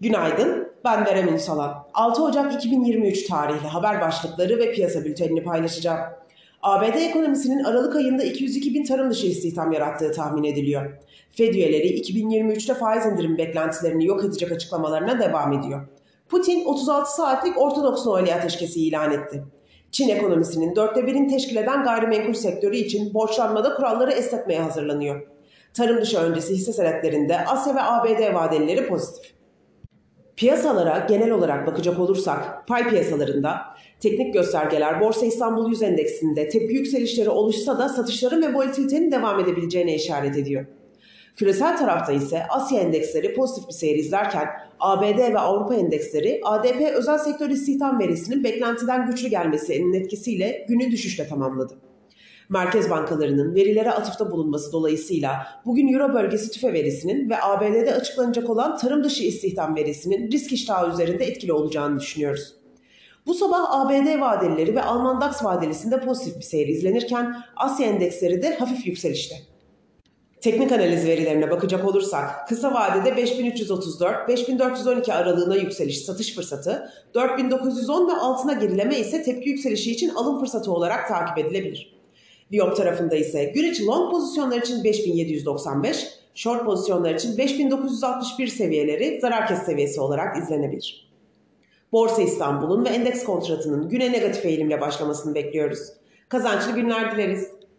Günaydın, ben Berem Ünsalan. 6 Ocak 2023 tarihli haber başlıkları ve piyasa bültenini paylaşacağım. ABD ekonomisinin Aralık ayında 202 bin tarım dışı istihdam yarattığı tahmin ediliyor. Fed üyeleri 2023'te faiz indirim beklentilerini yok edecek açıklamalarına devam ediyor. Putin 36 saatlik Ortodoks Noel'i ateşkesi ilan etti. Çin ekonomisinin dörtte birini teşkil eden gayrimenkul sektörü için borçlanmada kuralları esnetmeye hazırlanıyor. Tarım dışı öncesi hisse senetlerinde Asya ve ABD vadelileri pozitif. Piyasalara genel olarak bakacak olursak pay piyasalarında teknik göstergeler Borsa İstanbul 100 endeksinde tepki yükselişleri oluşsa da satışların ve volatilitenin devam edebileceğine işaret ediyor. Küresel tarafta ise Asya endeksleri pozitif bir seyir izlerken ABD ve Avrupa endeksleri ADP özel sektör istihdam verisinin beklentiden güçlü gelmesinin etkisiyle günü düşüşle tamamladı. Merkez bankalarının verilere atıfta bulunması dolayısıyla bugün Euro bölgesi tüfe verisinin ve ABD'de açıklanacak olan tarım dışı istihdam verisinin risk iştahı üzerinde etkili olacağını düşünüyoruz. Bu sabah ABD vadelileri ve Alman DAX vadelisinde pozitif bir seyir izlenirken Asya endeksleri de hafif yükselişte. Teknik analiz verilerine bakacak olursak kısa vadede 5334-5412 aralığına yükseliş satış fırsatı, 4910 ve altına gerileme ise tepki yükselişi için alım fırsatı olarak takip edilebilir. Viyop tarafında ise gün içi long pozisyonlar için 5795, short pozisyonlar için 5961 seviyeleri zarar kes seviyesi olarak izlenebilir. Borsa İstanbul'un ve endeks kontratının güne negatif eğilimle başlamasını bekliyoruz. Kazançlı günler dileriz.